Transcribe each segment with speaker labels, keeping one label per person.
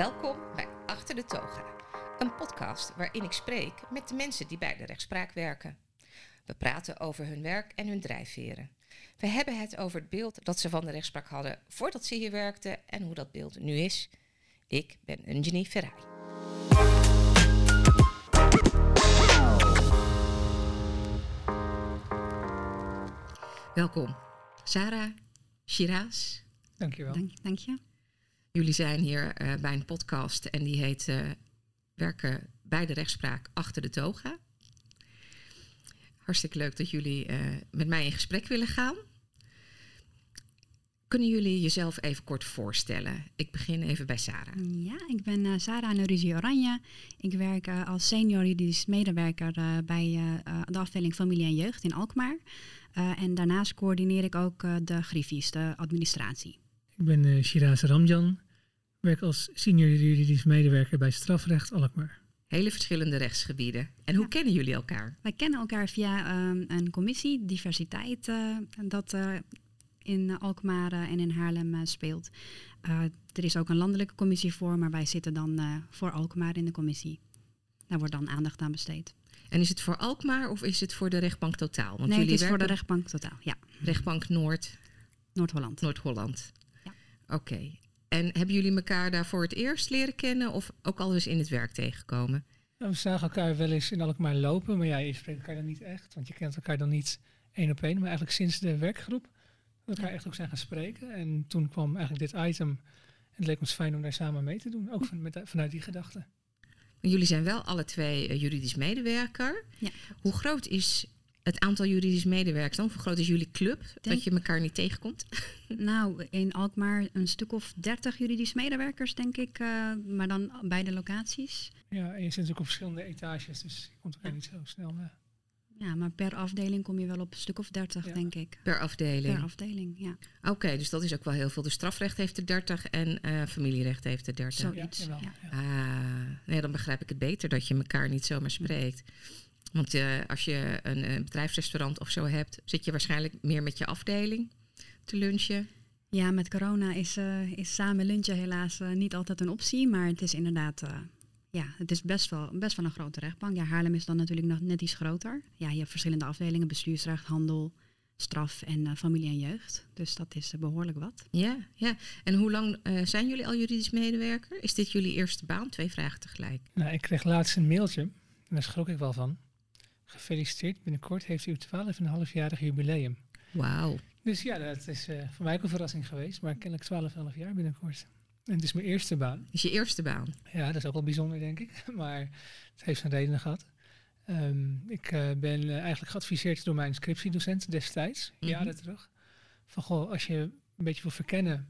Speaker 1: Welkom bij Achter de Toga, een podcast waarin ik spreek met de mensen die bij de rechtspraak werken. We praten over hun werk en hun drijfveren. We hebben het over het beeld dat ze van de rechtspraak hadden voordat ze hier werkten en hoe dat beeld nu is. Ik ben Unjini Ferrari. Welkom, Sarah, Shiraz.
Speaker 2: Dankjewel.
Speaker 3: Dank, dank je.
Speaker 1: Jullie zijn hier eh, bij een podcast en die heet eh, Werken bij de rechtspraak achter de toga. Hartstikke leuk dat jullie eh, met mij in gesprek willen gaan. Kunnen jullie jezelf even kort voorstellen? Ik begin even bij Sarah.
Speaker 3: Ja, ik ben Sarah Norisi Oranje. Ik werk als senior juridisch medewerker bij de afdeling Familie en Jeugd in Alkmaar. En daarnaast coördineer ik ook de griffies, de administratie.
Speaker 2: Ik ben eh Shiraz Ramjan. Werk als senior juridisch medewerker bij strafrecht Alkmaar.
Speaker 1: Hele verschillende rechtsgebieden. En hoe
Speaker 3: Ja.
Speaker 1: kennen jullie elkaar?
Speaker 3: Wij kennen elkaar via ehm, een commissie, diversiteit, eh, dat eh, in Alkmaar en in Haarlem speelt. Eh, er is ook een landelijke commissie voor, maar wij zitten dan eh, voor Alkmaar in de commissie. Daar wordt dan aandacht aan besteed.
Speaker 1: En is het voor Alkmaar of is het voor de rechtbank totaal? Want
Speaker 3: nee, het
Speaker 1: jullie
Speaker 3: is voor de
Speaker 1: werken
Speaker 3: rechtbank totaal. Ja,
Speaker 1: rechtbank Noord,
Speaker 3: Noord-Holland.
Speaker 1: Noord-Holland. Oké. En hebben jullie elkaar daar voor het eerst leren kennen of ook al eens in het werk tegengekomen?
Speaker 2: Nou, we zagen elkaar wel eens in Alkmaar lopen, maar ja, je spreekt elkaar dan niet echt, want je kent elkaar dan niet één op één. Maar eigenlijk sinds de werkgroep dat we elkaar
Speaker 3: Ja.
Speaker 2: echt ook zijn gaan spreken. En toen kwam eigenlijk dit item en het leek ons fijn om daar samen mee te doen, ook van, met, vanuit die gedachte.
Speaker 1: Jullie zijn wel alle twee eh, juridisch medewerker.
Speaker 3: Ja.
Speaker 1: Hoe groot is het aantal juridisch medewerkers dan? Hoe groot is jullie club? Dat je elkaar niet tegenkomt?
Speaker 3: Nou, in Alkmaar een stuk of dertig juridisch medewerkers, denk ik. eh, maar dan beide locaties.
Speaker 2: Ja, en je zit ook op verschillende etages, dus je komt elkaar niet zo snel na.
Speaker 3: Ja, maar per afdeling kom je wel op een stuk of dertig,
Speaker 2: Ja.
Speaker 3: denk ik.
Speaker 1: Per afdeling.
Speaker 3: Per afdeling, ja.
Speaker 1: Oké, dus dat is ook wel heel veel. Dus strafrecht heeft er 30 en eh, familierecht heeft er 30.
Speaker 3: Zo.
Speaker 2: Ja,
Speaker 3: Zoiets, ja.
Speaker 2: ja.
Speaker 1: Ah, nee, dan begrijp ik het beter dat je elkaar niet zomaar spreekt. Want eh, als je een, eh, bedrijfsrestaurant of zo hebt, zit je waarschijnlijk meer met je afdeling te lunchen.
Speaker 3: Ja, met corona is, eh, is samen lunchen helaas niet altijd een optie. Maar het is inderdaad, eh, ja, het is best wel, best wel een grote rechtbank. Ja, Haarlem is dan natuurlijk nog net iets groter. Ja, je hebt verschillende afdelingen, bestuursrecht, handel, straf en eh, familie en jeugd. Dus dat is eh, behoorlijk wat.
Speaker 1: Ja, ja. En hoe lang eh, zijn jullie al juridisch medewerker? Is dit jullie eerste baan? Twee vragen tegelijk.
Speaker 2: Nou, ik kreeg laatst een mailtje, en daar schrok ik wel van. Gefeliciteerd, binnenkort heeft u 12,5-jarig jubileum.
Speaker 1: Wauw.
Speaker 2: Dus ja, dat is eh, voor mij ook een verrassing geweest, maar kennelijk 12,5 jaar binnenkort. En het is mijn eerste baan.
Speaker 1: Is je eerste baan?
Speaker 2: Ja, dat is ook wel bijzonder, denk ik. Maar het heeft zijn redenen gehad. Ehm, ik eh, ben eh, eigenlijk geadviseerd door mijn scriptiedocent destijds,
Speaker 1: Mhm.
Speaker 2: jaren terug. Van goh, als je een beetje wil verkennen,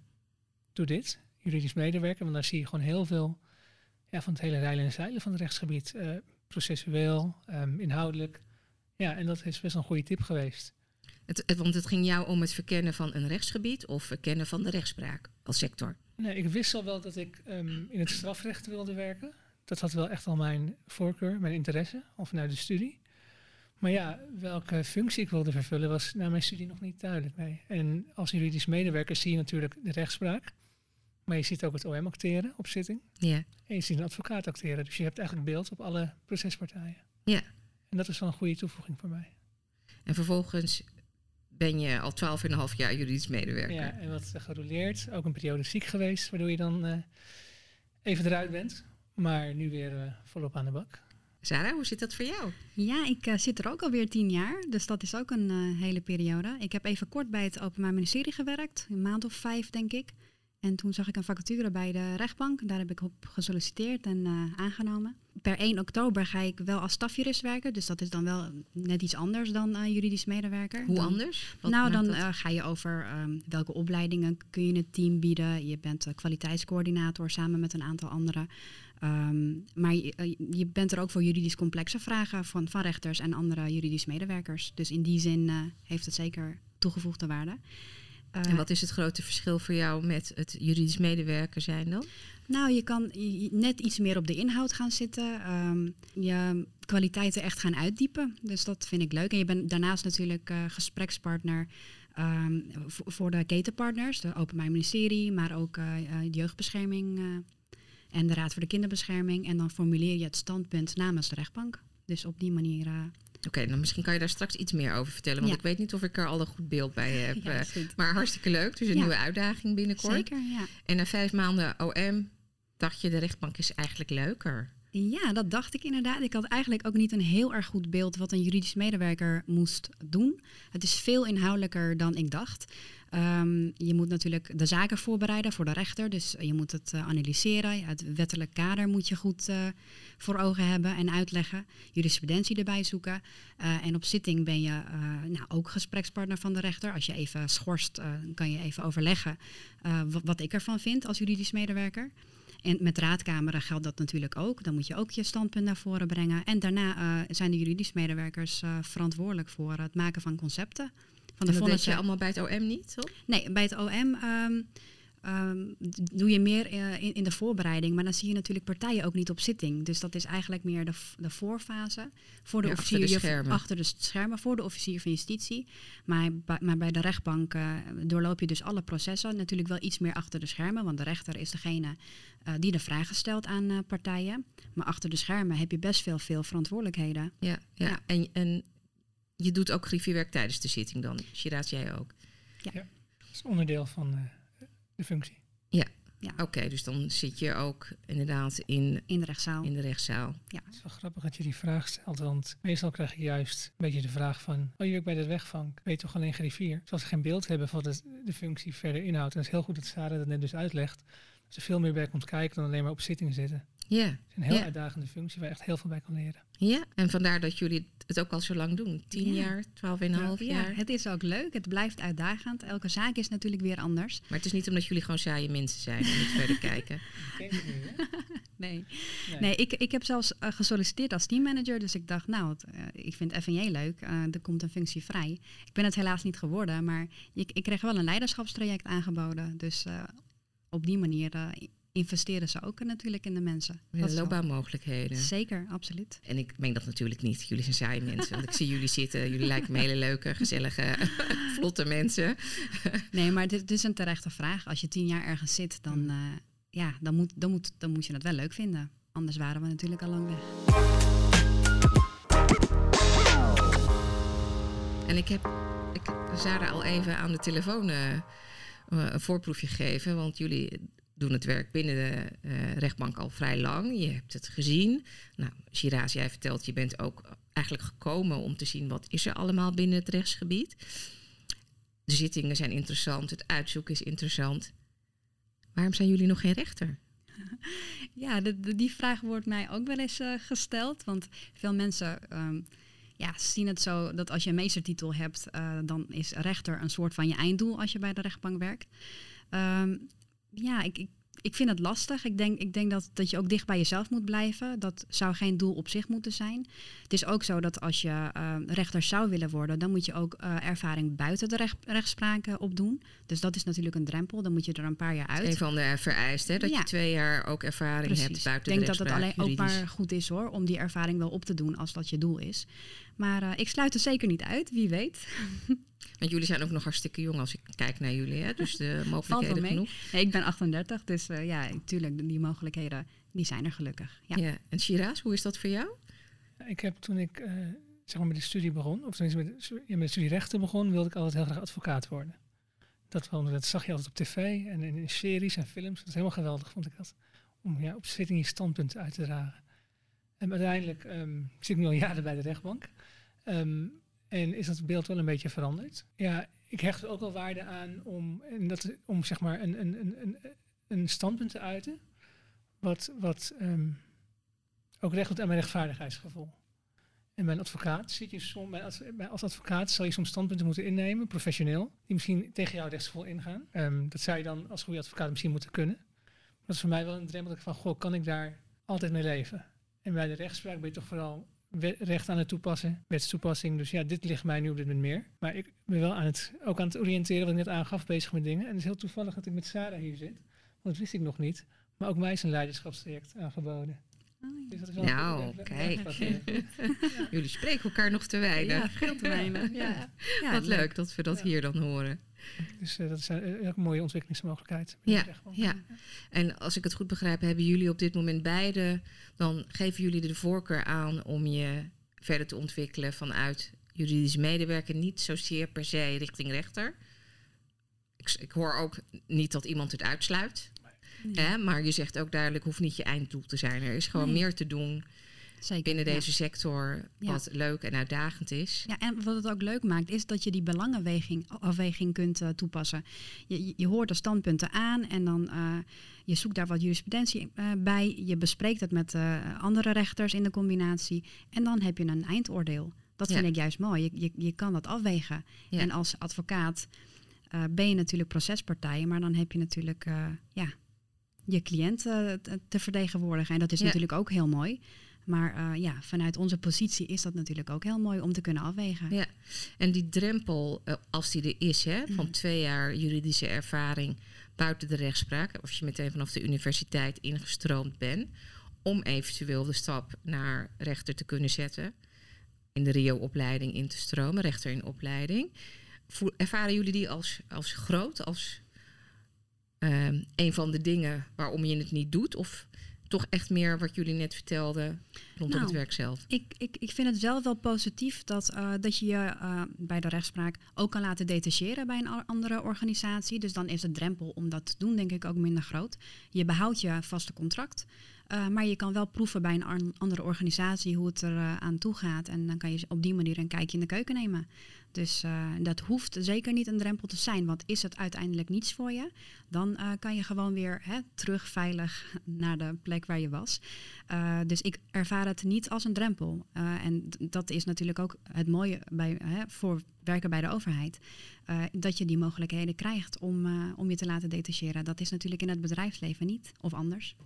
Speaker 2: doe dit. Juridisch medewerker, want daar zie je gewoon heel veel ja, van het hele rijlen en zeilen van het rechtsgebied. Processueel, ehm, inhoudelijk. Ja, en dat is best een goede tip geweest.
Speaker 1: Het, het- want het ging jou om het verkennen van een rechtsgebied of verkennen van de rechtspraak als sector.
Speaker 2: Nee, ik wist al wel dat ik ehm, in het strafrecht wilde werken. Dat had wel echt al mijn voorkeur, mijn interesse, al vanuit de studie. Maar ja, welke functie ik wilde vervullen was na mijn studie nog niet duidelijk. Nee. En als juridisch medewerker zie je natuurlijk de rechtspraak. Maar je ziet ook het OM acteren op zitting.
Speaker 1: Ja.
Speaker 2: En je ziet een advocaat acteren. Dus je hebt eigenlijk beeld op alle procespartijen.
Speaker 1: Ja.
Speaker 2: En dat is wel een goede toevoeging voor mij.
Speaker 1: En vervolgens ben je al 12,5 jaar juridisch medewerker.
Speaker 2: Ja, en wat eh, gerouleerd. Ook een periode ziek geweest, waardoor je dan eh, even eruit bent. Maar nu weer eh, volop aan de bak.
Speaker 1: Sarah, hoe zit dat voor jou?
Speaker 3: Ja, ik zit er ook alweer tien jaar, dus dat is ook een hele periode. Ik heb even kort bij het Openbaar Ministerie gewerkt, een maand of vijf denk ik. En toen zag ik een vacature bij de rechtbank. Daar heb ik op gesolliciteerd en eh, aangenomen. Per 1 oktober ga ik wel als stafjurist werken. Dus dat is dan wel net iets anders dan eh, juridisch medewerker.
Speaker 1: Hoe
Speaker 3: Dan-
Speaker 1: anders? Wat
Speaker 3: nou, dan eh, ga je over ehm, welke opleidingen kun je het team bieden. Je bent kwaliteitscoördinator samen met een aantal anderen. Ehm, maar je, je bent er ook voor juridisch complexe vragen van, van rechters en andere juridisch medewerkers. Dus in die zin heeft het zeker toegevoegde waarde. Eh,
Speaker 1: en wat is het grote verschil voor jou met het juridisch medewerker zijn dan?
Speaker 3: Nou, je kan net iets meer op de inhoud gaan zitten. ehm, je kwaliteiten echt gaan uitdiepen. Dus dat vind ik leuk. En je bent daarnaast natuurlijk eh, gesprekspartner ehm, voor de ketenpartners. De Openbaar Ministerie, maar ook eh, eh, jeugdbescherming. eh, en de Raad voor de Kinderbescherming. En dan formuleer je het standpunt namens de rechtbank. Dus op die manier. Eh,
Speaker 1: Oké, dan misschien kan je daar straks iets meer over vertellen. Want
Speaker 3: Ja.
Speaker 1: ik weet niet of ik er al een goed beeld bij heb.
Speaker 3: ja,
Speaker 1: eh,
Speaker 3: is goed.
Speaker 1: maar hartstikke leuk. Dus een
Speaker 3: Ja.
Speaker 1: nieuwe uitdaging binnenkort.
Speaker 3: Zeker, ja.
Speaker 1: En na vijf maanden OM dacht je, de rechtbank is eigenlijk leuker.
Speaker 3: Ja, dat dacht ik inderdaad. Ik had eigenlijk ook niet een heel erg goed beeld wat een juridisch medewerker moest doen. Het is veel inhoudelijker dan ik dacht. Ehm, je moet natuurlijk de zaken voorbereiden voor de rechter. Dus je moet het eh, analyseren. Het wettelijk kader moet je goed eh, voor ogen hebben en uitleggen. Jurisprudentie erbij zoeken. Eh, en op zitting ben je eh, nou, ook gesprekspartner van de rechter. Als je even schorst, eh, kan je even overleggen eh, wat, wat ik ervan vind als juridisch medewerker. En met raadkameren geldt dat natuurlijk ook. Dan moet je ook je standpunt naar voren brengen. En daarna eh, zijn de juridisch medewerkers eh, verantwoordelijk voor het maken van concepten. Van de vonnissen.
Speaker 1: je allemaal bij het OM niet, toch?
Speaker 3: Nee, bij het OM ehm, ehm, doe je meer eh, in, in de voorbereiding. Maar dan zie je natuurlijk partijen ook niet op zitting. Dus dat is eigenlijk meer de, de voorfase. Voor de
Speaker 1: Ja, achter
Speaker 3: officier
Speaker 1: de schermen.
Speaker 3: achter de schermen. Voor de officier van justitie. Maar, bij- maar bij de rechtbank eh, doorloop je dus alle processen. Natuurlijk wel iets meer achter de schermen. Want de rechter is degene eh, die de vragen stelt aan partijen. Maar achter de schermen heb je best veel, veel verantwoordelijkheden.
Speaker 1: Ja, ja.
Speaker 3: Ja.
Speaker 1: En, en je doet ook griffiewerk tijdens de zitting dan. Shiraz, jij ook?
Speaker 2: Dat is onderdeel van eh, de functie.
Speaker 1: Oké, dus dan zit je ook inderdaad in,
Speaker 3: In de rechtszaal.
Speaker 1: in de rechtszaal.
Speaker 2: Het is wel grappig dat je die vraag stelt, want meestal krijg je juist een beetje de vraag van, oh je werkt bij de rechtbank, weet je toch alleen griffier? Zoals ze geen beeld hebben van wat de functie verder inhoudt. En het is heel goed dat Sarah dat net dus uitlegt. Dat er veel meer bij komt kijken dan alleen maar op zitting zitten.
Speaker 1: Ja,
Speaker 2: Het is een heel
Speaker 1: Ja.
Speaker 2: uitdagende functie waar je echt heel veel bij kan leren.
Speaker 1: ja. En vandaar dat jullie het ook al zo lang doen. Tien
Speaker 3: Ja.
Speaker 1: jaar, twaalf en een half
Speaker 3: Ja,
Speaker 1: jaar.
Speaker 3: het is ook leuk. Het blijft uitdagend. Elke zaak is natuurlijk weer anders.
Speaker 1: Maar het is niet omdat jullie gewoon saaie mensen zijn en niet verder kijken.
Speaker 2: Hè?
Speaker 3: Nee,
Speaker 2: Nee.
Speaker 3: nee ik, ik heb zelfs eh, gesolliciteerd als teammanager. Dus ik dacht, nou, het, eh, ik vind FNJ leuk. Eh, er komt een functie vrij. Ik ben het helaas niet geworden, maar ik, ik kreeg wel een leiderschapstraject aangeboden. Dus eh, op die manier eh, investeren ze ook natuurlijk in de mensen. Dat wel-
Speaker 1: loopbaanmogelijkheden.
Speaker 3: Zeker, absoluut.
Speaker 1: En ik meen dat natuurlijk niet. Jullie zijn saaie mensen. Want ik zie jullie zitten. Jullie lijken me hele leuke, gezellige, vlotte mensen.
Speaker 3: Nee, maar dit, dit is een terechte vraag. Als je tien jaar ergens zit, dan,
Speaker 1: Mm.
Speaker 3: eh, ja, dan, moet, dan, moet, dan moet je het wel leuk vinden. Anders waren we natuurlijk al lang weg.
Speaker 1: En ik heb, ik heb Sarah al even aan de telefoon eh, een voorproefje gegeven. Want jullie doen het werk binnen de eh, rechtbank al vrij lang. Je hebt het gezien. Nou, Shiraz, jij vertelt, je bent ook eigenlijk gekomen om te zien wat is er allemaal binnen het rechtsgebied. De zittingen zijn interessant, het uitzoeken is interessant. Waarom zijn jullie nog geen rechter?
Speaker 3: Ja, die vraag wordt mij ook wel eens eh, gesteld. Want veel mensen ehm, ja, zien het zo dat als je een meestertitel hebt, eh, dan is rechter een soort van je einddoel als je bij de rechtbank werkt. Ehm, ja, ik, ik, ik vind het lastig. Ik denk, ik denk dat, dat je ook dicht bij jezelf moet blijven. Dat zou geen doel op zich moeten zijn. Het is ook zo dat als je ehm, rechter zou willen worden, dan moet je ook eh, ervaring buiten de recht, rechtspraak opdoen. Dus dat is natuurlijk een drempel. Dan moet je er een paar jaar uit.
Speaker 1: Een van de vereisten, hè, dat
Speaker 3: Ja.
Speaker 1: je twee jaar ook ervaring hebt buiten
Speaker 3: Ik denk
Speaker 1: de
Speaker 3: dat het alleen
Speaker 1: rechtspraak,
Speaker 3: ook maar goed is hoor, om die ervaring wel op te doen als dat je doel is. Maar eh, ik sluit er zeker niet uit, wie weet.
Speaker 1: Want jullie zijn ook nog hartstikke jong als ik kijk naar jullie. Hè? Dus de mogelijkheden genoeg.
Speaker 3: Nee, ik ben 38, dus eh, ja, natuurlijk, die mogelijkheden, die zijn er gelukkig. Ja.
Speaker 1: Ja. En Shiraz, hoe is dat voor jou?
Speaker 2: Ik heb toen ik eh, zeg maar met de studie begon, of tenminste met, de- ja, met de studie rechten begon, wilde ik altijd heel graag advocaat worden. Dat, wel, dat zag je altijd op tv en in, in series en films. Dat is helemaal geweldig, vond ik dat. Om ja, op zitting je standpunt uit te dragen. En uiteindelijk ehm, zit ik nu al jaren bij de rechtbank. Ehm, en is dat beeld wel een beetje veranderd. Ja, ik hecht er ook wel waarde aan om, en dat, om zeg maar een, een, een, een, standpunt te uiten. Wat, wat ehm, ook recht doet aan mijn rechtvaardigheidsgevoel. En bij een advocaat zit je soms, als advocaat zal je soms standpunten moeten innemen, professioneel, die misschien tegen jouw rechtsgevoel ingaan. Dat zou je dan als goede advocaat misschien moeten kunnen. Dat is voor mij wel een drempel dat ik van, goh, kan ik daar altijd mee leven? En bij de rechtspraak ben je toch vooral recht aan het toepassen, wetstoepassing. Dus ja, dit ligt mij nu op dit moment meer. Maar ik ben wel aan het, ook aan het oriënteren, wat ik net aangaf, bezig met dingen. En het is heel toevallig dat ik met Sarah hier zit, want dat wist ik nog niet. Maar ook mij is een leiderschapstraject aangeboden.
Speaker 3: Oh, ja.
Speaker 2: Dus dat is wel
Speaker 1: Nou, kijk. Jullie spreken elkaar nog te weinig.
Speaker 3: Ja, veel te weinig. Ja. Ja,
Speaker 1: Wat leuk dat we dat
Speaker 2: Ja.
Speaker 1: hier dan horen.
Speaker 2: Dus eh, dat is een, een mooie ontwikkelingsmogelijkheid.
Speaker 1: Ja, ja. En als ik het goed begrijp, hebben jullie op dit moment beide, dan geven jullie de voorkeur aan om je verder te ontwikkelen vanuit juridische medewerker, niet zozeer per se richting rechter. Ik, ik hoor ook niet dat iemand het uitsluit. Hè, maar je zegt ook duidelijk, hoeft niet je einddoel te zijn. Er is gewoon meer te doen Zeker, binnen deze sector wat leuk en uitdagend is.
Speaker 3: Ja, en wat het ook leuk maakt, is dat je die belangenafweging afweging kunt uh, toepassen. Je, je, hoort de standpunten aan en dan uh, je zoekt daar wat jurisprudentie uh, bij. Je bespreekt het met andere rechters in de combinatie. En dan heb je een eindoordeel. Dat vind ik juist mooi. Je, je, je kan dat afwegen. En als advocaat ben je natuurlijk procespartij, maar dan heb je natuurlijk ja, je cliënt te vertegenwoordigen. En dat is natuurlijk ook heel mooi. Maar uh, ja, vanuit onze positie is dat natuurlijk ook heel mooi om te kunnen afwegen.
Speaker 1: Ja, en die drempel, uh, als die er is, hè, van mhm. twee jaar juridische ervaring buiten de rechtspraak, of je meteen vanaf de universiteit ingestroomd bent, om eventueel de stap naar rechter te kunnen zetten, in de RIO-opleiding in te stromen, rechter in opleiding. Voel, ervaren jullie die als, als groot, als uh, een van de dingen waarom je het niet doet? Of toch echt meer wat jullie net vertelden rondom nou, het werk zelf?
Speaker 3: Ik, ik, ik vind het zelf wel positief dat, uh, dat je je uh, bij de rechtspraak ook kan laten detacheren bij een andere organisatie. Dus dan is de drempel om dat te doen denk ik ook minder groot. Je behoudt je vaste contract. Uh, maar je kan wel proeven bij een andere organisatie hoe het er uh, aan toe gaat. En dan kan je op die manier een kijkje in de keuken nemen. Dus uh, dat hoeft zeker niet een drempel te zijn. Want is het uiteindelijk niets voor je, dan kan je gewoon weer hè, terug veilig naar de plek waar je was. dus ik ervaar het niet als een drempel. en dat is natuurlijk ook het mooie bij, hè, voor werken bij de overheid. dat je die mogelijkheden krijgt om, om je te laten detacheren. Dat is natuurlijk in het bedrijfsleven niet of anders.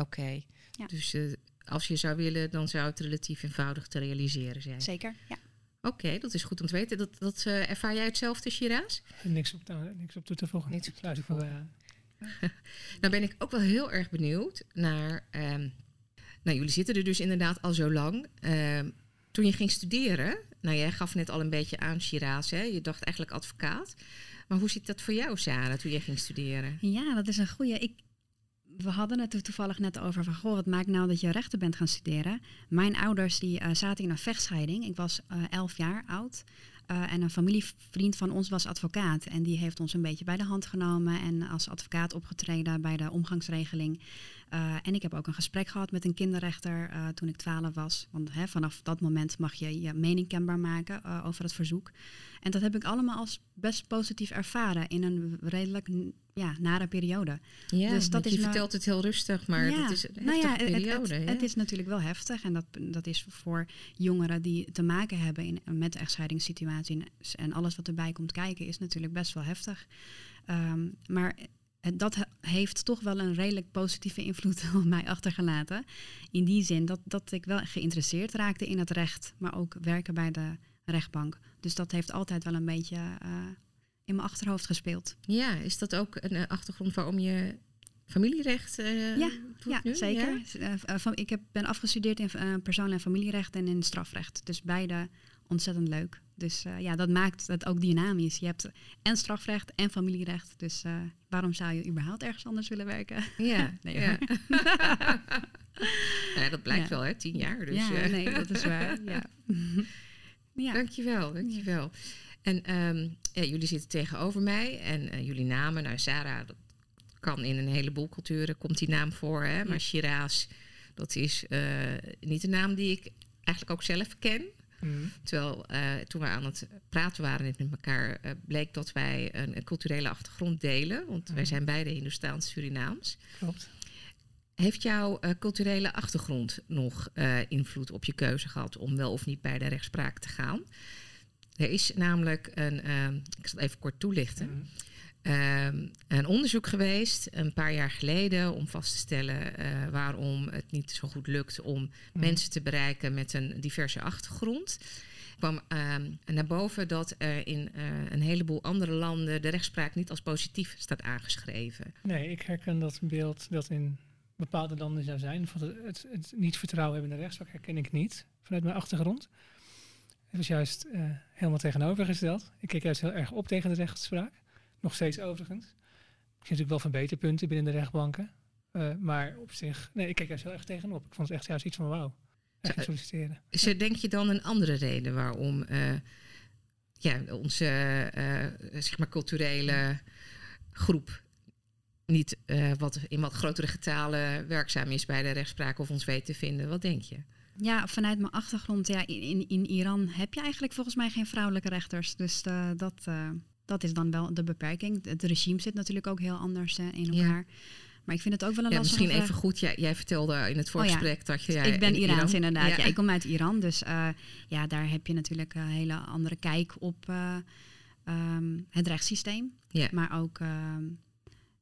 Speaker 1: Oké, dus uh, als je zou willen, dan zou het relatief eenvoudig te realiseren zijn.
Speaker 3: Zeker, ja.
Speaker 1: Oké, dat is goed om te weten. Dat, dat uh, ervaar jij hetzelfde, Shiraz?
Speaker 2: Niks op, nou, niks op toe te voegen. Niks op toe te voegen.
Speaker 1: nou ben ik ook wel heel erg benieuwd naar... Um, nou, jullie zitten er dus inderdaad al zo lang. Um, toen je ging studeren, nou jij gaf net al een beetje aan, Shiraz, hè? je dacht eigenlijk advocaat. Maar hoe zit dat voor jou, Sarah, toen je ging studeren?
Speaker 3: Ja, dat is een goede. Ik, we hadden het er toevallig net over van, goh, wat maakt nou dat je rechten bent gaan studeren? Mijn ouders die uh, zaten in een vechtscheiding. Ik was uh, elf jaar oud. Uh, en een familievriend van ons was advocaat. En die heeft ons een beetje bij de hand genomen en als advocaat opgetreden bij de omgangsregeling. En ik heb ook een gesprek gehad met een kinderrechter toen ik twaalf was. Want hè, vanaf dat moment mag je je mening kenbaar maken over het verzoek. En dat heb ik allemaal als best positief ervaren in een redelijk ja, nare periode.
Speaker 1: Ja, dus dat je is vertelt het heel rustig, maar ja, het is een nou ja, periode.
Speaker 3: Het, het, is natuurlijk wel heftig en dat, dat is voor jongeren die te maken hebben in, met de echtscheidingssituatie en alles wat erbij komt kijken, is natuurlijk best wel heftig. Um, maar dat heeft toch wel een redelijk positieve invloed op mij achtergelaten. In die zin dat, dat ik wel geïnteresseerd raakte in het recht, maar ook werken bij de rechtbank. Dus dat heeft altijd wel een beetje uh, in mijn achterhoofd gespeeld.
Speaker 1: Ja, is dat ook een uh, achtergrond waarom je familierecht uh,
Speaker 3: ja, ja, nu? zeker. Ja? ik heb, ben afgestudeerd in persoonlijk en familierecht en in strafrecht. Dus beide ontzettend leuk. Dus uh, ja, dat maakt het ook dynamisch. Je hebt en strafrecht en familierecht. Dus waarom zou je überhaupt ergens anders willen werken?
Speaker 1: Ja, nee, ja. ja dat blijkt wel, hè? Tien jaar. Dus,
Speaker 3: ja, nee, dat is waar. Ja.
Speaker 1: ja. Dankjewel, dankjewel. En um, ja, jullie zitten tegenover mij en jullie namen, nou Sarah, dat kan in een heleboel culturen, komt die naam voor. Hè? Maar Shiraz, dat is niet een naam die ik eigenlijk ook zelf ken. Mm. Terwijl uh, toen we aan het praten waren met elkaar, uh, bleek dat wij een, een, culturele achtergrond delen. Want mm. wij zijn beide Hindoestaans-Surinaams.
Speaker 2: Klopt.
Speaker 1: Heeft jouw uh, culturele achtergrond nog invloed op je keuze gehad om wel of niet bij de rechtspraak te gaan? Er is namelijk een, ik zal het even kort toelichten. Mm. Uh, een onderzoek geweest een paar jaar geleden om vast te stellen uh, waarom het niet zo goed lukt om mm. mensen te bereiken met een diverse achtergrond. kwam uh, naar boven dat er in uh, een heleboel andere landen de rechtspraak niet als positief staat aangeschreven.
Speaker 2: Nee, ik herken dat beeld dat in bepaalde landen zou zijn. Het, het, het niet vertrouwen hebben in de rechtspraak herken ik niet vanuit mijn achtergrond. Het was juist uh, helemaal tegenovergesteld. Ik keek juist heel erg op tegen de rechtspraak. Nog steeds overigens. Ik zie natuurlijk wel verbeterpunten binnen de rechtbanken. Uh, maar op zich, nee, ik kijk er zo echt tegenop. Ik vond het echt juist iets van wauw. Echt solliciteren.
Speaker 1: Is er denk je dan een andere reden waarom uh, ja, onze zeg maar culturele groep niet wat in wat grotere getalen werkzaam is bij de rechtspraak of ons weet te vinden? Wat denk je?
Speaker 3: Ja, vanuit mijn achtergrond, ja, in, in Iran heb je eigenlijk volgens mij geen vrouwelijke rechters. Dus dat, dat is dan wel de beperking. Het regime zit natuurlijk ook heel anders in elkaar. Ja. Maar ik vind het ook wel een ja,
Speaker 1: Misschien even goed, jij, jij, vertelde in het voorgesprek oh dat je... Ja,
Speaker 3: ik ben Iraans inderdaad, ja. Ik kom uit Iran, dus uh, ja, daar heb je natuurlijk een hele andere kijk op um, het rechtssysteem. Maar ook... Uh,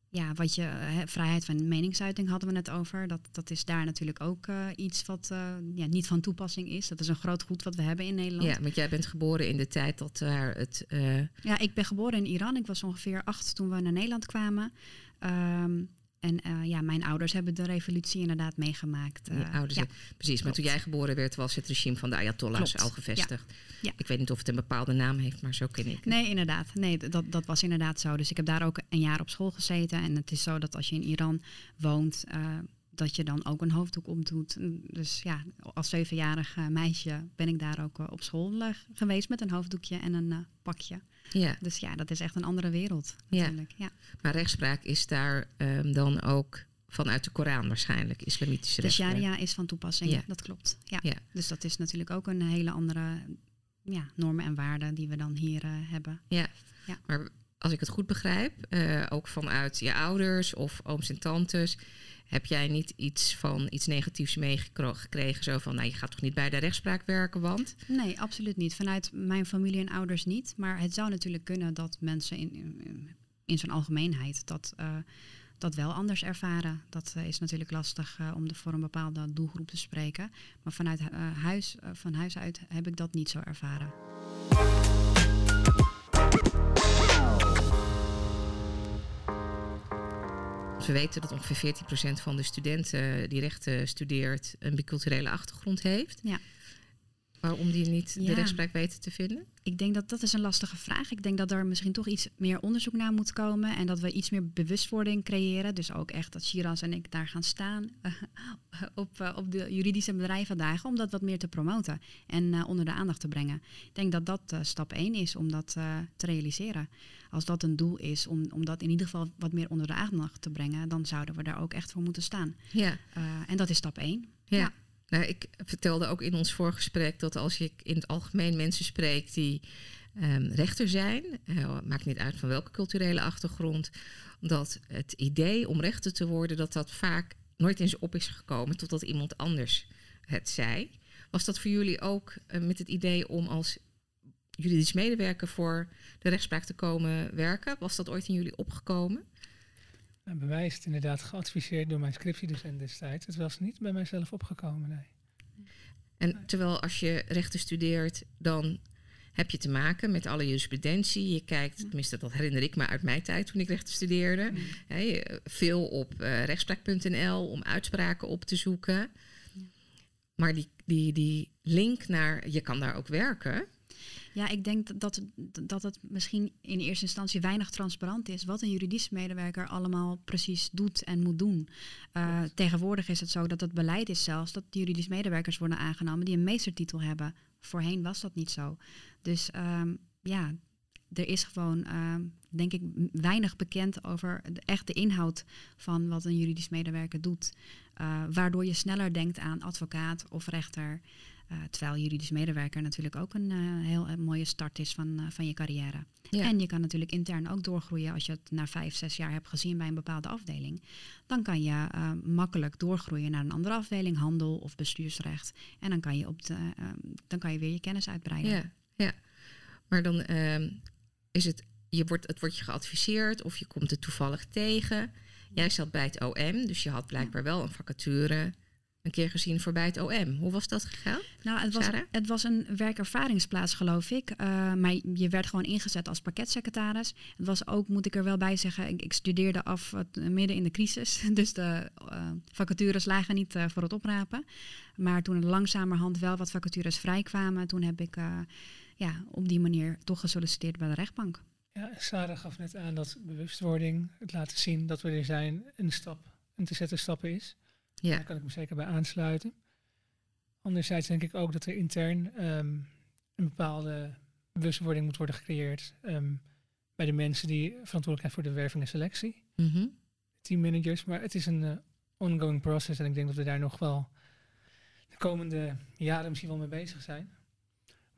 Speaker 3: ja, wat je, vrijheid van meningsuiting hadden we net over. Dat, dat is daar natuurlijk ook uh, iets wat uh, ja, niet van toepassing is. Dat is een groot goed wat we hebben in Nederland.
Speaker 1: Ja, want jij bent geboren in de tijd dat daar het. Uh...
Speaker 3: Ja, ik ben geboren in Iran. Ik was ongeveer acht toen we naar Nederland kwamen. Um, en uh, ja, mijn ouders hebben de revolutie inderdaad meegemaakt.
Speaker 1: Uh, ouders, ja, precies. Maar toen jij geboren werd, was het regime van de Ayatollahs al gevestigd. Ja. Ik weet niet of het een bepaalde naam heeft, maar zo ken ik.
Speaker 3: Nee, inderdaad. Nee, dat, dat was inderdaad zo. Dus ik heb daar ook een jaar op school gezeten. En het is zo dat als je in Iran woont, uh, dat je dan ook een hoofddoek omdoet. Dus ja, als zevenjarig meisje ben ik daar ook op school geweest met een hoofddoekje en een pakje. Ja. Dus ja, dat is echt een andere wereld natuurlijk. Ja.
Speaker 1: Maar rechtspraak is daar um, dan ook vanuit de Koran waarschijnlijk, islamitische
Speaker 3: de rechtspraak. De sharia is van toepassing, ja. dat klopt. Ja. ja. Dus dat is natuurlijk ook een hele andere ja, normen en waarden die we dan hier uh, hebben.
Speaker 1: Ja. ja, maar als ik het goed begrijp, uh, ook vanuit je ouders of ooms en tantes, heb jij niet iets van iets negatiefs meegekregen? Zo van, nou, je gaat toch niet bij de rechtspraak werken, want?
Speaker 3: Nee, absoluut niet. Vanuit mijn familie en ouders niet. Maar het zou natuurlijk kunnen dat mensen in, in, in zijn algemeenheid dat, uh, dat wel anders ervaren. Dat uh, is natuurlijk lastig om de, voor een bepaalde doelgroep te spreken. Maar vanuit huis, van huis uit heb ik dat niet zo ervaren.
Speaker 1: We weten dat ongeveer 14% van de studenten die rechten studeert een biculturele achtergrond heeft. Ja. Waarom die niet de rechtspraak weten te vinden?
Speaker 3: Ik denk dat dat is een lastige vraag. Ik denk dat er misschien toch iets meer onderzoek naar moet komen. En dat we iets meer bewustwording creëren. Dus ook echt dat Shiraz en ik daar gaan staan uh, op, uh, op de juridische bedrijvendagen. Om dat wat meer te promoten en uh, onder de aandacht te brengen. Ik denk dat dat stap één is om dat te realiseren. Als dat een doel is om, om dat in ieder geval wat meer onder de aandacht te brengen. Dan zouden we daar ook echt voor moeten staan. Ja. en dat is stap één.
Speaker 1: ja. ja. Nou, ik vertelde ook in ons voorgesprek dat als je in het algemeen mensen spreekt die um, rechter zijn, uh, maakt niet uit van welke culturele achtergrond, dat het idee om rechter te worden, dat dat vaak nooit ze op is gekomen totdat iemand anders het zei. Was dat voor jullie ook uh, met het idee om als juridisch medewerker voor de rechtspraak te komen werken? Was dat ooit in jullie opgekomen?
Speaker 2: Bij mij is het inderdaad geadviseerd door mijn scriptiedocent destijds. Het was niet bij mijzelf opgekomen, nee.
Speaker 1: En terwijl als je rechten studeert, dan heb je te maken met alle jurisprudentie. Je kijkt, tenminste dat herinner ik me uit mijn tijd toen ik rechten studeerde, mm. veel op uh, rechtspraak.nl om uitspraken op te zoeken. Maar die, die, die link naar je kan daar ook werken,
Speaker 3: ja, ik denk dat, dat het misschien in eerste instantie weinig transparant is wat een juridisch medewerker allemaal precies doet en moet doen. Uh, tegenwoordig is het zo dat het beleid is zelfs dat juridisch medewerkers worden aangenomen die een meestertitel hebben. Voorheen was dat niet zo. Dus um, ja, er is gewoon, uh, denk ik, weinig bekend over de echte inhoud van wat een juridisch medewerker doet. Uh, waardoor je sneller denkt aan advocaat of rechter. Uh, terwijl juridisch medewerker natuurlijk ook een uh, heel een mooie start is van, uh, van je carrière. En je kan natuurlijk intern ook doorgroeien als je het na vijf, zes jaar hebt gezien bij een bepaalde afdeling. Dan kan je makkelijk doorgroeien naar een andere afdeling, handel of bestuursrecht. En dan kan je, op de, dan kan je weer je kennis uitbreiden.
Speaker 1: Ja, ja. maar dan ehm, is het, je wordt, het wordt je geadviseerd of je komt het toevallig tegen. Jij zat bij het OM, dus je had blijkbaar wel een vacature een keer gezien voorbij het OM. Hoe was dat gegaan?
Speaker 3: Nou, het was, het was een werkervaringsplaats, geloof ik. Uh, maar je werd gewoon ingezet als pakketsecretaris. Het was ook, moet ik er wel bij zeggen, ik, ik studeerde af midden in de crisis. Dus de uh, vacatures lagen niet uh, voor het oprapen. Maar toen er langzamerhand wel wat vacatures vrijkwamen, toen heb ik ja, op die manier toch gesolliciteerd bij de rechtbank.
Speaker 2: Ja, Sarah gaf net aan dat bewustwording, het laten zien dat we er zijn, een stap, een te zetten stappen is.
Speaker 1: Ja.
Speaker 2: Daar kan ik me zeker bij aansluiten. Anderzijds denk ik ook dat er intern ehm, een bepaalde bewustwording moet worden gecreëerd ehm, bij de mensen die verantwoordelijk zijn voor de werving en selectie,
Speaker 1: Mhm.
Speaker 2: teammanagers. Maar het is een eh, ongoing process en ik denk dat we daar nog wel de komende jaren misschien wel mee bezig zijn.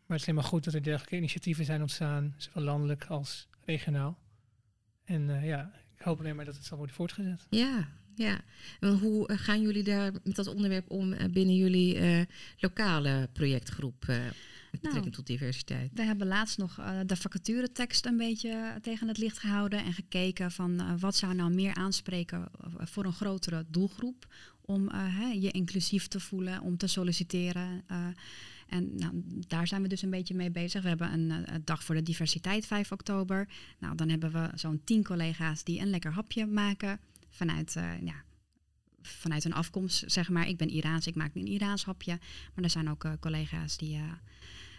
Speaker 2: Maar het is helemaal goed dat er dergelijke initiatieven zijn ontstaan, zowel landelijk als regionaal. En eh, ja, ik hoop alleen maar dat het zal worden voortgezet.
Speaker 1: Ja, ja. En hoe eh, gaan jullie daar met dat onderwerp om eh, binnen jullie eh, lokale projectgroep met betrekking tot diversiteit?
Speaker 3: We hebben laatst nog eh, de vacaturetekst een beetje tegen het licht gehouden en gekeken van wat zou nou meer aanspreken voor een grotere doelgroep om je inclusief te voelen, om te solliciteren. en nou, daar zijn we dus een beetje mee bezig. We hebben een dag voor de diversiteit 5 oktober. Nou, dan hebben we zo'n tien collega's die een lekker hapje maken vanuit eh, ja, vanuit een afkomst, zeg maar. Ik ben Iraans, ik maak een Iraans hapje. Maar er zijn ook eh, collega's die eh,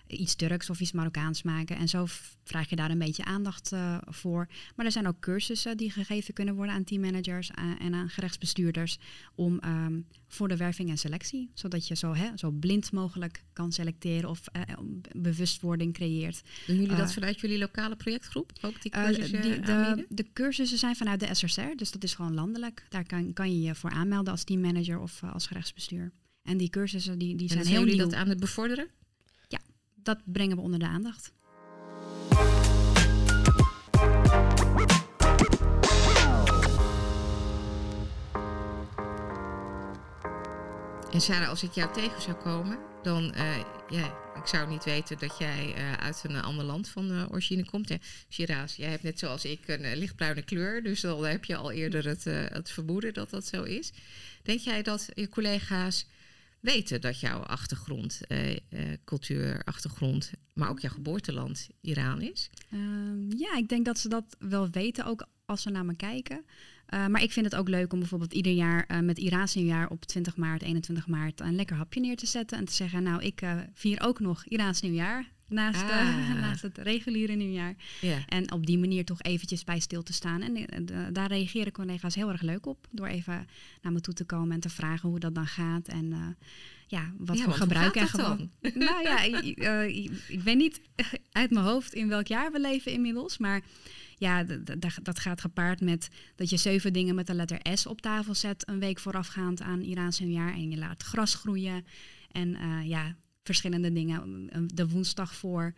Speaker 3: iets Turks of iets Marokkaans maken. En zo vraag je daar een beetje aandacht eh, voor. Maar er zijn ook cursussen die gegeven kunnen worden aan teammanagers eh, en aan gerechtsbestuurders. Om ehm, voor de werving en selectie. Zodat je zo, hè, zo blind mogelijk kan selecteren of eh, bewustwording creëert.
Speaker 1: Doen jullie dat vanuit jullie lokale projectgroep? Ook die cursussen
Speaker 3: die- de, cursussen zijn vanuit de SRCR, dus dat is gewoon landelijk. Daar kan, kan je je voor aanmelden als teammanager of als gerechtsbestuur. En die cursussen die, die
Speaker 1: En
Speaker 3: zijn
Speaker 1: zijn
Speaker 3: heel
Speaker 1: jullie
Speaker 3: nieuw.
Speaker 1: dat aan het bevorderen?
Speaker 3: Dat brengen we onder de aandacht.
Speaker 1: En Sarah, als ik jou tegen zou komen, dan eh, ja, ik zou niet weten dat jij eh, uit een ander land van eh, origine komt. Hè. Jij hebt net zoals ik een lichtbruine kleur, dus dan heb je al eerder het, het vermoeden dat dat zo is. Denk jij dat je collega's weten dat jouw achtergrond, eh, eh, cultuur, achtergrond, maar ook jouw geboorteland Iran is?
Speaker 3: Ehm, ja, ik denk dat ze dat wel weten, ook als ze naar me kijken. Eh, maar ik vind het ook leuk om bijvoorbeeld ieder jaar met Iraans nieuwjaar op 20 maart, 21 maart een lekker hapje neer te zetten. En te zeggen, nou, ik vier ook nog Iraans nieuwjaar naast, eh,
Speaker 1: Ah.
Speaker 3: naast het reguliere nieuwjaar.
Speaker 1: Ja.
Speaker 3: En op die manier toch eventjes bij stil te staan. En eh, de- daar reageren collega's heel erg leuk op. Door even naar me toe te komen en te vragen hoe dat dan gaat. En eh, ja, wat
Speaker 1: Ja,
Speaker 3: voor gebruik en
Speaker 1: dat
Speaker 3: gewoon. Nou ja, ik, ik, weet niet uit mijn hoofd in welk jaar we leven inmiddels. Maar ja, dat- gaat gepaard met dat je zeven dingen met de letter S op tafel zet. Een week voorafgaand aan Iraans nieuwjaar. En je laat gras groeien. En ja, verschillende dingen. De woensdag voor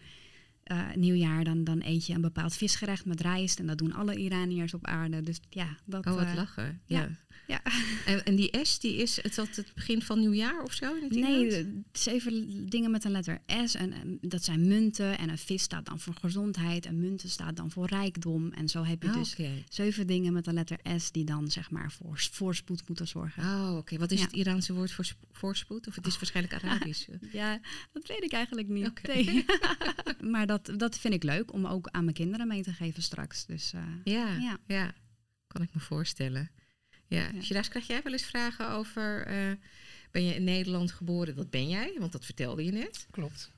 Speaker 3: eh, nieuwjaar, dan, dan eet je een bepaald visgerecht met rijst. En dat doen alle Iraniërs op aarde. Dus ja, dat...
Speaker 1: Oh, wat
Speaker 3: eh,
Speaker 1: lachen.
Speaker 3: ja.
Speaker 1: Ja.
Speaker 3: Ja.
Speaker 1: En, en die S, die is het, dat het begin van nieuwjaar of zo? In het
Speaker 3: Nee, zeven dingen met een letter S. En, en dat zijn munten. En een vis staat dan voor gezondheid. En munten staat dan voor rijkdom. En zo heb je
Speaker 1: Ah,
Speaker 3: dus zeven dingen met een letter S... die dan zeg maar voor voorspoed moeten zorgen.
Speaker 1: Oh, oké. Wat is
Speaker 3: Ja.
Speaker 1: het Iraanse woord voor sp- voorspoed? Of het is waarschijnlijk Arabisch?
Speaker 3: Ja, dat weet ik eigenlijk niet.
Speaker 1: Oké.
Speaker 3: Nee. maar dat, dat vind ik leuk om ook aan mijn kinderen mee te geven straks. Dus eh,
Speaker 1: ja,
Speaker 3: Ja.
Speaker 1: ja, kan ik me voorstellen. Ja.
Speaker 3: Ja.
Speaker 1: Shiraz, krijg jij wel eens vragen over... eh, ben je in Nederland geboren? Dat ben jij, want dat vertelde je net.
Speaker 2: Klopt.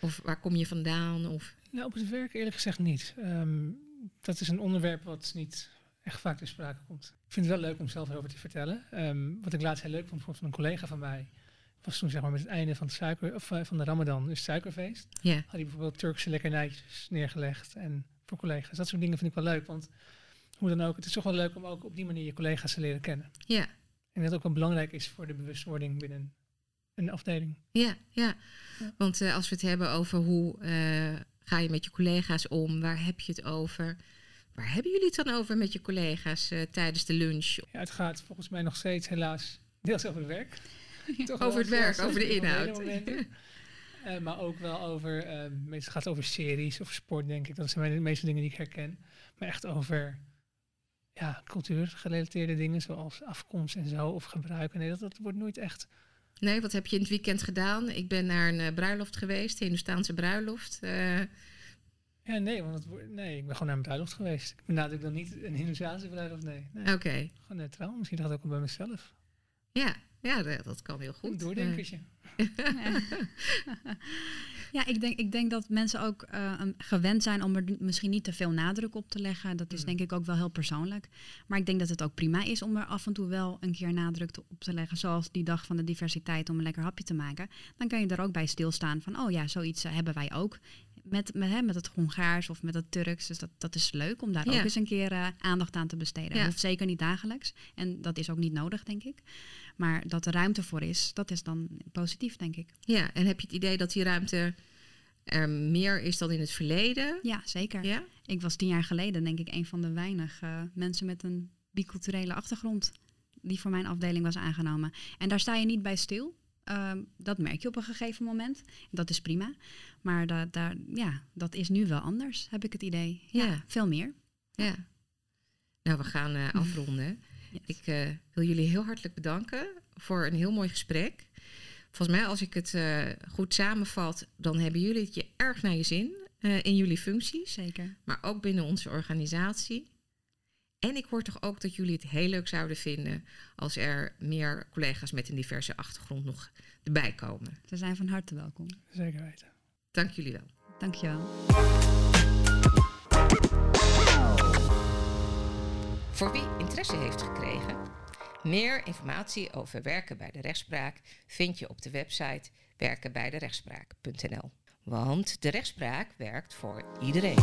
Speaker 1: Of waar kom je vandaan? Of...
Speaker 2: Nou, op het werk eerlijk gezegd niet. Ehm, dat is een onderwerp wat niet echt vaak ter sprake komt. Ik vind het wel leuk om zelf erover te vertellen. Ehm, wat ik laatst heel leuk vond, van een collega van mij, was toen zeg maar met het einde van, het suiker, of, eh, van de Ramadan, dus het suikerfeest,
Speaker 1: Ja.
Speaker 2: had hij bijvoorbeeld Turkse lekkernijtjes neergelegd. En voor collega's, dat soort dingen vind ik wel leuk. Want hoe dan ook, het is toch wel leuk om ook op die manier je collega's te leren kennen.
Speaker 1: Ja.
Speaker 2: En dat ook wel belangrijk is voor de bewustwording binnen een afdeling.
Speaker 1: Ja, ja.
Speaker 2: Ja.
Speaker 1: Want eh, als we het hebben over hoe eh, ga je met je collega's om, waar heb je het over? Waar hebben jullie het dan over met je collega's eh, tijdens de lunch?
Speaker 2: Ja, het gaat volgens mij nog steeds helaas deels over het werk. Toch
Speaker 1: Over het werk, over de inhoud.
Speaker 2: Eh, maar ook wel over, eh, meestal gaat het over series of sport, denk ik. Dat zijn de meeste dingen die ik herken. Maar echt over ja, cultuurgerelateerde dingen, zoals afkomst en zo, of gebruik. Nee, dat, dat wordt nooit echt.
Speaker 1: Nee, wat heb je in het weekend gedaan? Ik ben naar een eh, bruiloft geweest, een Hindoestaanse bruiloft. Eh,
Speaker 2: Ja, nee, want het nee, ik ben gewoon naar een bruiloft geweest. Ik benadruk dan niet een Hindoestaanse bruiloft, nee. nee.
Speaker 1: Oké,
Speaker 2: Gewoon neutraal, misschien het ook wel bij mezelf.
Speaker 1: ja, ja dat, dat kan heel
Speaker 2: Een
Speaker 1: goed.
Speaker 2: doordenkertje.
Speaker 3: Ja, ik denk, ik denk dat mensen ook uh, gewend zijn om er misschien niet te veel nadruk op te leggen. Dat is
Speaker 1: Mm.
Speaker 3: denk ik ook wel heel persoonlijk. Maar ik denk dat het ook prima is om er af en toe wel een keer nadruk op te leggen. Zoals die dag van de diversiteit om een lekker hapje te maken. Dan kan je er ook bij stilstaan van, oh ja, zoiets eh, hebben wij ook. Met, met, hè, met het Hongaars of met het Turks. Dus dat, dat is leuk om daar
Speaker 1: Ja.
Speaker 3: ook eens een keer eh, aandacht aan te besteden.
Speaker 1: Ja.
Speaker 3: Hoeft zeker niet dagelijks. En dat is ook niet nodig, denk ik. Maar dat er ruimte voor is, dat is dan positief, denk ik.
Speaker 1: Ja, en heb je het idee dat die ruimte er meer is dan in het verleden?
Speaker 3: Ja, zeker.
Speaker 1: Ja?
Speaker 3: Ik was tien jaar geleden, denk ik, een van de weinige eh, mensen met een biculturele achtergrond die voor mijn afdeling was aangenomen. En daar sta je niet bij stil. Ehm, dat merk je op een gegeven moment. Dat is prima. Maar da daar, ja, dat is nu wel anders, heb ik het idee. Ja,
Speaker 1: Ja.
Speaker 3: veel meer.
Speaker 1: Ja. Nou, we gaan eh, afronden.
Speaker 3: Yes.
Speaker 1: Ik eh, wil jullie heel hartelijk bedanken voor een heel mooi gesprek. Volgens mij, als ik het eh, goed samenvat, dan hebben jullie het je erg naar je zin in jullie functies,
Speaker 3: Zeker.
Speaker 1: maar ook binnen onze organisatie. En ik hoor toch ook dat jullie het heel leuk zouden vinden als er meer collega's met een diverse achtergrond nog erbij komen.
Speaker 3: Ze zijn van harte welkom.
Speaker 2: Zeker weten.
Speaker 1: Dank jullie wel.
Speaker 3: Dankjewel.
Speaker 1: Voor wie interesse heeft gekregen, meer informatie over werken bij de rechtspraak vind je op de website werkenbijderechtspraak.nl. Want de rechtspraak werkt voor iedereen.